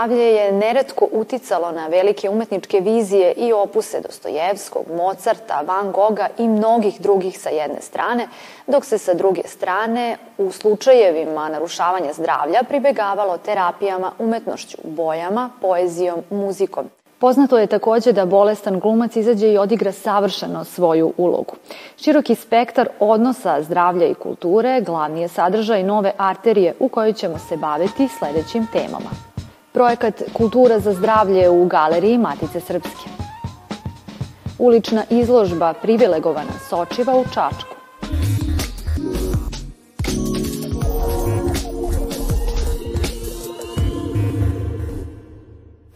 Zdravlje je neretko uticalo na velike umetničke vizije i opuse Dostojevskog, Mozarta, Van Gogha i mnogih drugih sa jedne strane, dok se sa druge strane u slučajevima narušavanja zdravlja pribegavalo terapijama, umetnošću, bojama, poezijom, muzikom. Poznato je takođe da bolestan glumac izađe i odigra savršeno svoju ulogu. Široki spektar odnosa zdravlja i kulture glavni je sadržaj nove arterije u kojoj ćemo se baviti sledećim temama. Projekat Kultura za zdravlje u galeriji Matice Srpske. Ulična izložba privilegovana Sočiva u Čačku.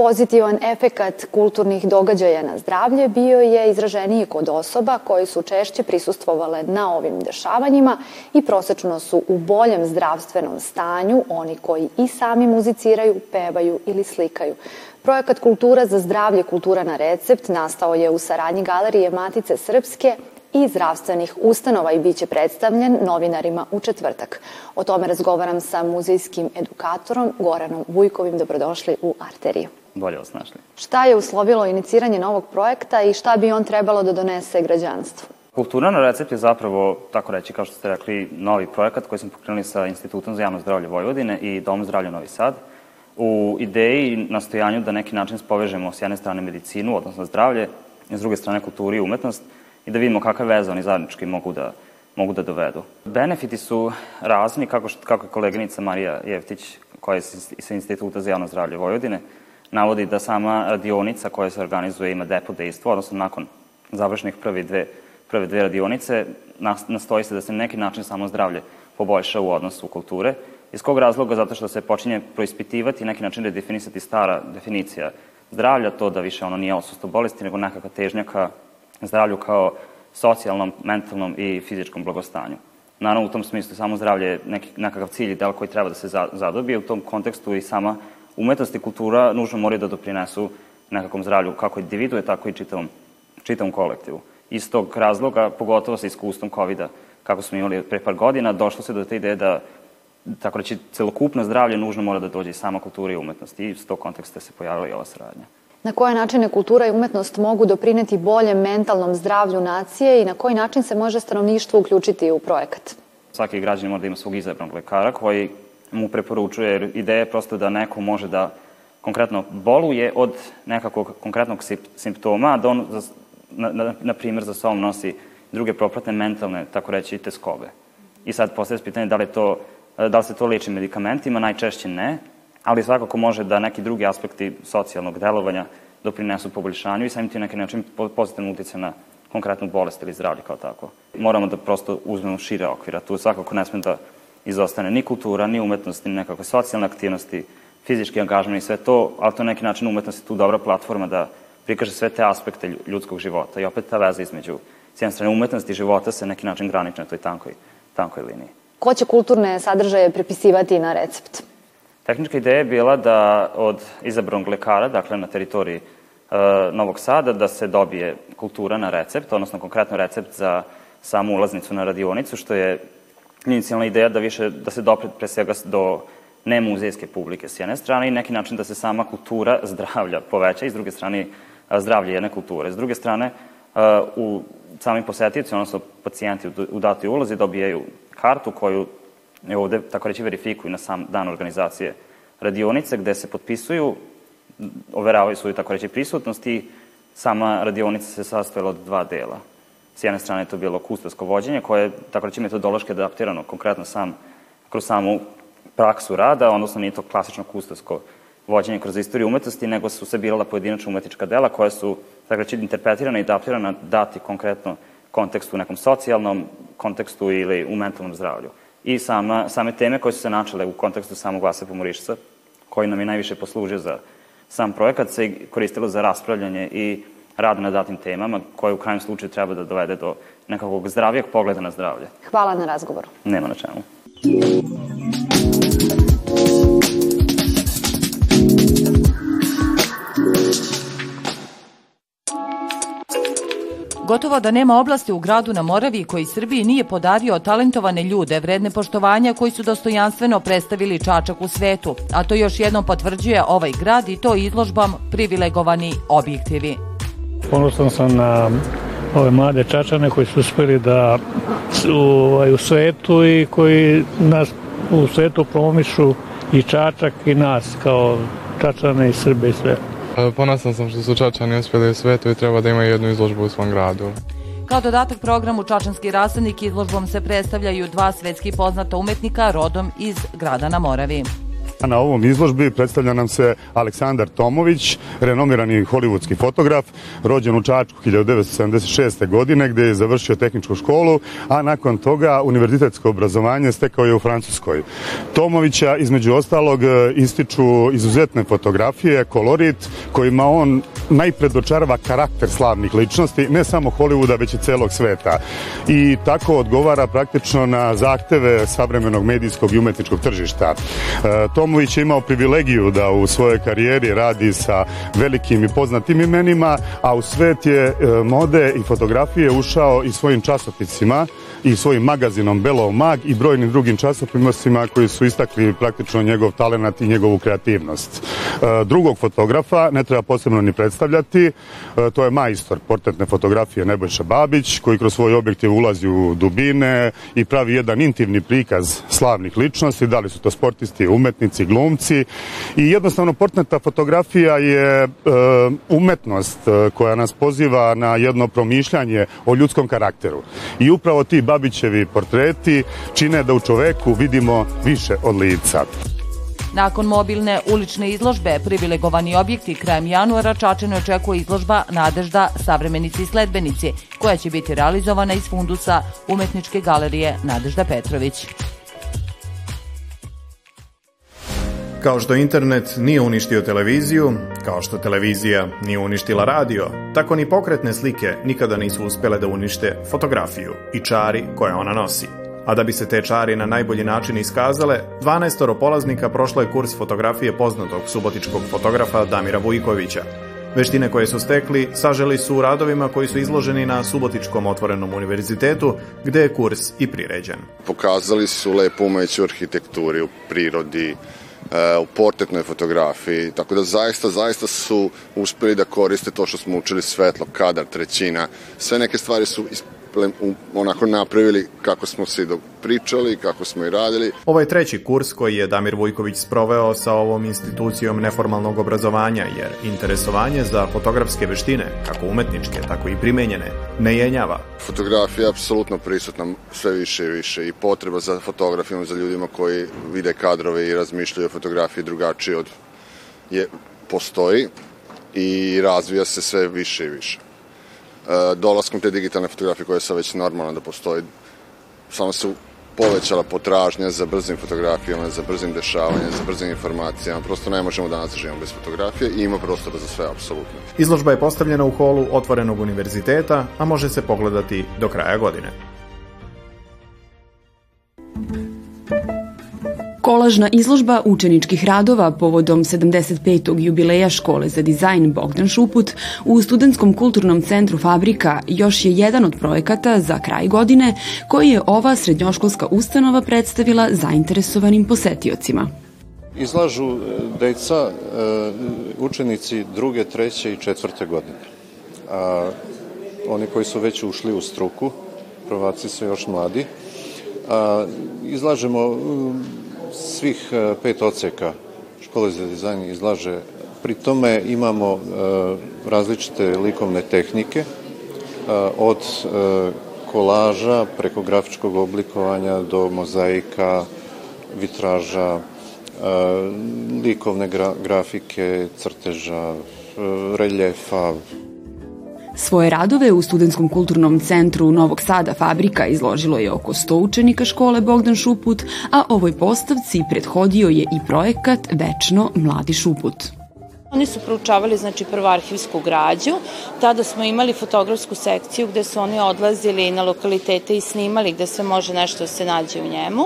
Pozitivan efekat kulturnih događaja na zdravlje bio je izraženiji kod osoba koji su češće prisustvovale na ovim dešavanjima i prosečno su u boljem zdravstvenom stanju oni koji i sami muziciraju, pevaju ili slikaju. Projekat Kultura za zdravlje, kultura na recept nastao je u saradnji Galerije Matice Srpske i zdravstvenih ustanova i biće predstavljen novinarima u četvrtak. O tome razgovaram sa muzejskim edukatorom Goranom Vujkovim. Dobrodošli u Arteriju bolje vas našli. Šta je uslovilo iniciranje novog projekta i šta bi on trebalo da donese građanstvu? Kultura na recept je zapravo, tako reći, kao što ste rekli, novi projekat koji smo pokrenuli sa Institutom za javno zdravlje Vojvodine i Dom zdravlja Novi Sad u ideji i nastojanju da neki način spovežemo s jedne strane medicinu, odnosno zdravlje, i s druge strane kulturu i umetnost i da vidimo kakve veze oni zajednički mogu da, mogu da dovedu. Benefiti su razni, kako, što, kako je koleginica Marija Jevtić, koja je sa Instituta za javno zdravlje Vojvodine, navodi da sama radionica koja se organizuje ima depo dejstvo, odnosno nakon završnih prve dve, prve dve radionice, nastoji se da se na neki način samo zdravlje poboljša u odnosu kulture. Iz kog razloga? Zato što se počinje proispitivati i neki način redefinisati stara definicija zdravlja, to da više ono nije osustvo bolesti, nego nekakva težnja ka zdravlju kao socijalnom, mentalnom i fizičkom blagostanju. Naravno, u tom smislu samo zdravlje je neki, nekakav cilj i del koji treba da se zadobije. U tom kontekstu i sama umetnost i kultura nužno moraju da doprinesu nekakvom zdravlju kako individue, tako i čitavom, čitavom kolektivu. Iz tog razloga, pogotovo sa iskustvom COVID-a, kako smo imali pre par godina, došlo se do te ideje da tako reći, celokupno zdravlje nužno mora da dođe i sama kultura i umetnost. I iz tog konteksta se pojavila i ova saradnja. Na koje načine kultura i umetnost mogu doprineti boljem mentalnom zdravlju nacije i na koji način se može stanovništvo uključiti u projekat? Svaki građan mora da ima svog izabranog lekara koji mu preporučuje, jer ideja je prosto da neko može da konkretno boluje od nekakvog konkretnog simptoma, da on, na, na, na primjer, za sobom nosi druge propratne mentalne, tako reći, teskobe. I sad postoje pitanje da li, to, da li se to leči medikamentima, najčešće ne, ali svakako može da neki drugi aspekti socijalnog delovanja doprinesu poboljšanju i samim tim neki način pozitivno utjeca na konkretnu bolest ili zdravlje kao tako. Moramo da prosto uzmemo šire okvira. Tu svakako ne sme da izostane ni kultura, ni umetnost, ni nekakve socijalne aktivnosti, fizički angažman i sve to, ali to na neki način umetnost je tu dobra platforma da prikaže sve te aspekte ljudskog života i opet ta veza između s jedne strane umetnosti i života se neki način granična na toj tankoj, tankoj liniji. Ko će kulturne sadržaje prepisivati na recept? Tehnička ideja je bila da od izabranog lekara, dakle na teritoriji e, Novog Sada, da se dobije kultura na recept, odnosno konkretno recept za samu ulaznicu na radionicu, što je inicijalna ideja da više, da se dopre pre svega do nemuzejske publike s jedne strane i neki način da se sama kultura zdravlja poveća i s druge strane zdravlje jedne kulture. S druge strane, u sami posetioci, odnosno pacijenti u datoj ulozi dobijaju kartu koju je ovde, tako reći, verifikuju na sam dan organizacije radionice, gde se potpisuju, overavaju svoju, tako reći, prisutnost i sama radionica se sastojala od dva dela. S jedne strane je to bilo kustovsko vođenje, koje je, tako reći, metodološki adaptirano konkretno sam, kroz samu praksu rada, odnosno nije to klasično kustovsko vođenje kroz istoriju umetnosti, nego su se birala pojedinačna umetnička dela koja su, tako reći, interpretirana i adaptirana dati konkretno kontekstu, nekom socijalnom kontekstu ili u mentalnom zdravlju. I sama, same teme koje su se načele u kontekstu samog Vasa Pomorišca, koji nam je najviše poslužio za sam projekat, se koristilo za raspravljanje i rad na datim temama, koje u krajem slučaju treba da dovede do nekakvog zdravijeg pogleda na zdravlje. Hvala na razgovoru. Nema na čemu. Gotovo da nema oblasti u gradu na Moravi koji Srbiji nije podario talentovane ljude, vredne poštovanja koji su dostojanstveno predstavili Čačak u svetu, a to još jednom potvrđuje ovaj grad i to izložbam privilegovani objektivi. Ponosan sam na ove mlade čačane koji su uspeli da su ovaj, u svetu i koji nas u svetu promišu i Čačak i nas kao Čačane i Srbe i sve. Ponosan sam što su Čačani uspeli u svetu i treba da imaju jednu izložbu u svom gradu. Kao dodatak programu Čačanski rasadnik izložbom se predstavljaju dva svetski poznata umetnika rodom iz grada na Moravi. Na ovom izložbi predstavlja nam se Aleksandar Tomović, renomirani hollywoodski fotograf, rođen u Čačku 1976. godine gde je završio tehničku školu, a nakon toga univerzitetsko obrazovanje stekao je u Francuskoj. Tomovića između ostalog ističu izuzetne fotografije, kolorit kojima on najpredočarava karakter slavnih ličnosti, ne samo Hollywooda, već i celog sveta. I tako odgovara praktično na zahteve savremenog medijskog i umetničkog tržišta. Tom Tomović je imao privilegiju da u svojoj karijeri radi sa velikim i poznatim imenima, a u svet je e, mode i fotografije ušao i svojim časopisima i svojim magazinom Belo Mag i brojnim drugim časopisima koji su istakli praktično njegov talenat i njegovu kreativnost. E, drugog fotografa ne treba posebno ni predstavljati, e, to je majstor portretne fotografije Nebojša Babić koji kroz svoj objektiv ulazi u dubine i pravi jedan intimni prikaz slavnih ličnosti, da li su to sportisti, umetnici, glumci i jednostavno portretna fotografija je e, umetnost koja nas poziva na jedno promišljanje o ljudskom karakteru. I upravo ti Babićevi portreti čine da u čoveku vidimo više od lica. Nakon mobilne ulične izložbe Privilegovani objekti krajem januara Čačane očekuje izložba Nadežda Savremenici i sledbenici koja će biti realizovana iz fundusa Umetničke galerije Nadežda Petrović. Kao što internet nije uništio televiziju, kao što televizija nije uništila radio, tako ni pokretne slike nikada nisu uspjele da unište fotografiju i čari koje ona nosi. A da bi se te čari na najbolji način iskazale, 12 polaznika prošlo je kurs fotografije poznatog subotičkog fotografa Damira Vujkovića. Veštine koje su stekli saželi su u radovima koji su izloženi na Subotičkom otvorenom univerzitetu, gde je kurs i priređen. Pokazali su lepo umeću arhitekturi, u prirodi, u portretnoj fotografiji, tako da zaista, zaista su uspeli da koriste to što smo učili svetlo, kadar, trećina, sve neke stvari su onako napravili kako smo se pričali, kako smo i radili. Ovo je treći kurs koji je Damir Vujković sproveo sa ovom institucijom neformalnog obrazovanja, jer interesovanje za fotografske veštine, kako umetničke, tako i primenjene, ne jenjava. Fotografija je apsolutno prisutna sve više i više i potreba za fotografijom, za ljudima koji vide kadrove i razmišljaju o fotografiji drugačije od je postoji i razvija se sve više i više. E, dolaskom te digitalne fotografije koja je sad već normalna da postoji, samo se povećala potražnja za brzim fotografijama, za brzim dešavanjem, za brzim informacijama. Prosto ne možemo danas da živimo bez fotografije i ima prostora za sve, apsolutno. Izložba je postavljena u holu Otvorenog univerziteta, a može se pogledati do kraja godine. Kolažna izložba učeničkih radova povodom 75. jubileja škole za dizajn Bogdan Šuput u Studentskom kulturnom centru Fabrika još je jedan od projekata za kraj godine koji je ova srednjoškolska ustanova predstavila zainteresovanim posetiocima. Izlažu e, deca, e, učenici druge, treće i četvrte godine. A oni koji su već ušli u struku, prvaci su još mladi. A, izlažemo svih e, pet oceka škole za dizajn izlaže. Pri tome imamo e, različite likovne tehnike, e, od kolaža preko grafičkog oblikovanja do mozaika, vitraža, likovne grafike, crteža, reljefa, Svoje radove u Studentskom kulturnom centru Novog Sada Fabrika izložilo je oko 100 učenika škole Bogdan Šuput, a ovoj postavci prethodio je i projekat Večno mladi Šuput. Oni su proučavali znači prvo arhivsku građu, tada smo imali fotografsku sekciju gde su oni odlazili na lokalitete i snimali gde se može nešto da se nađe u njemu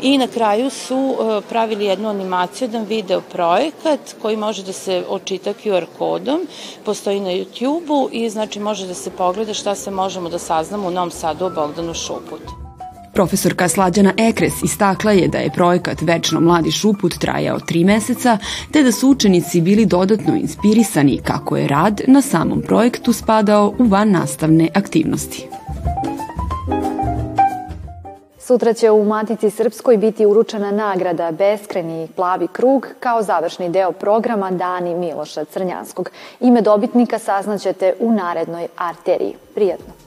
i na kraju su e, pravili jednu animaciju, jedan video projekat koji može da se očita QR kodom, postoji na YouTube-u i znači može da se pogleda šta se možemo da saznamo u Novom Sadu o Bogdanu Šuputu. Profesorka Slađana Ekres istakla je da je projekat Večno mladi šuput trajao tri meseca, te da su učenici bili dodatno inspirisani kako je rad na samom projektu spadao u van nastavne aktivnosti. Sutra će u Matici Srpskoj biti uručena nagrada Beskreni plavi krug kao završni deo programa Dani Miloša Crnjanskog. Ime dobitnika saznaćete u narednoj arteriji. Prijetno!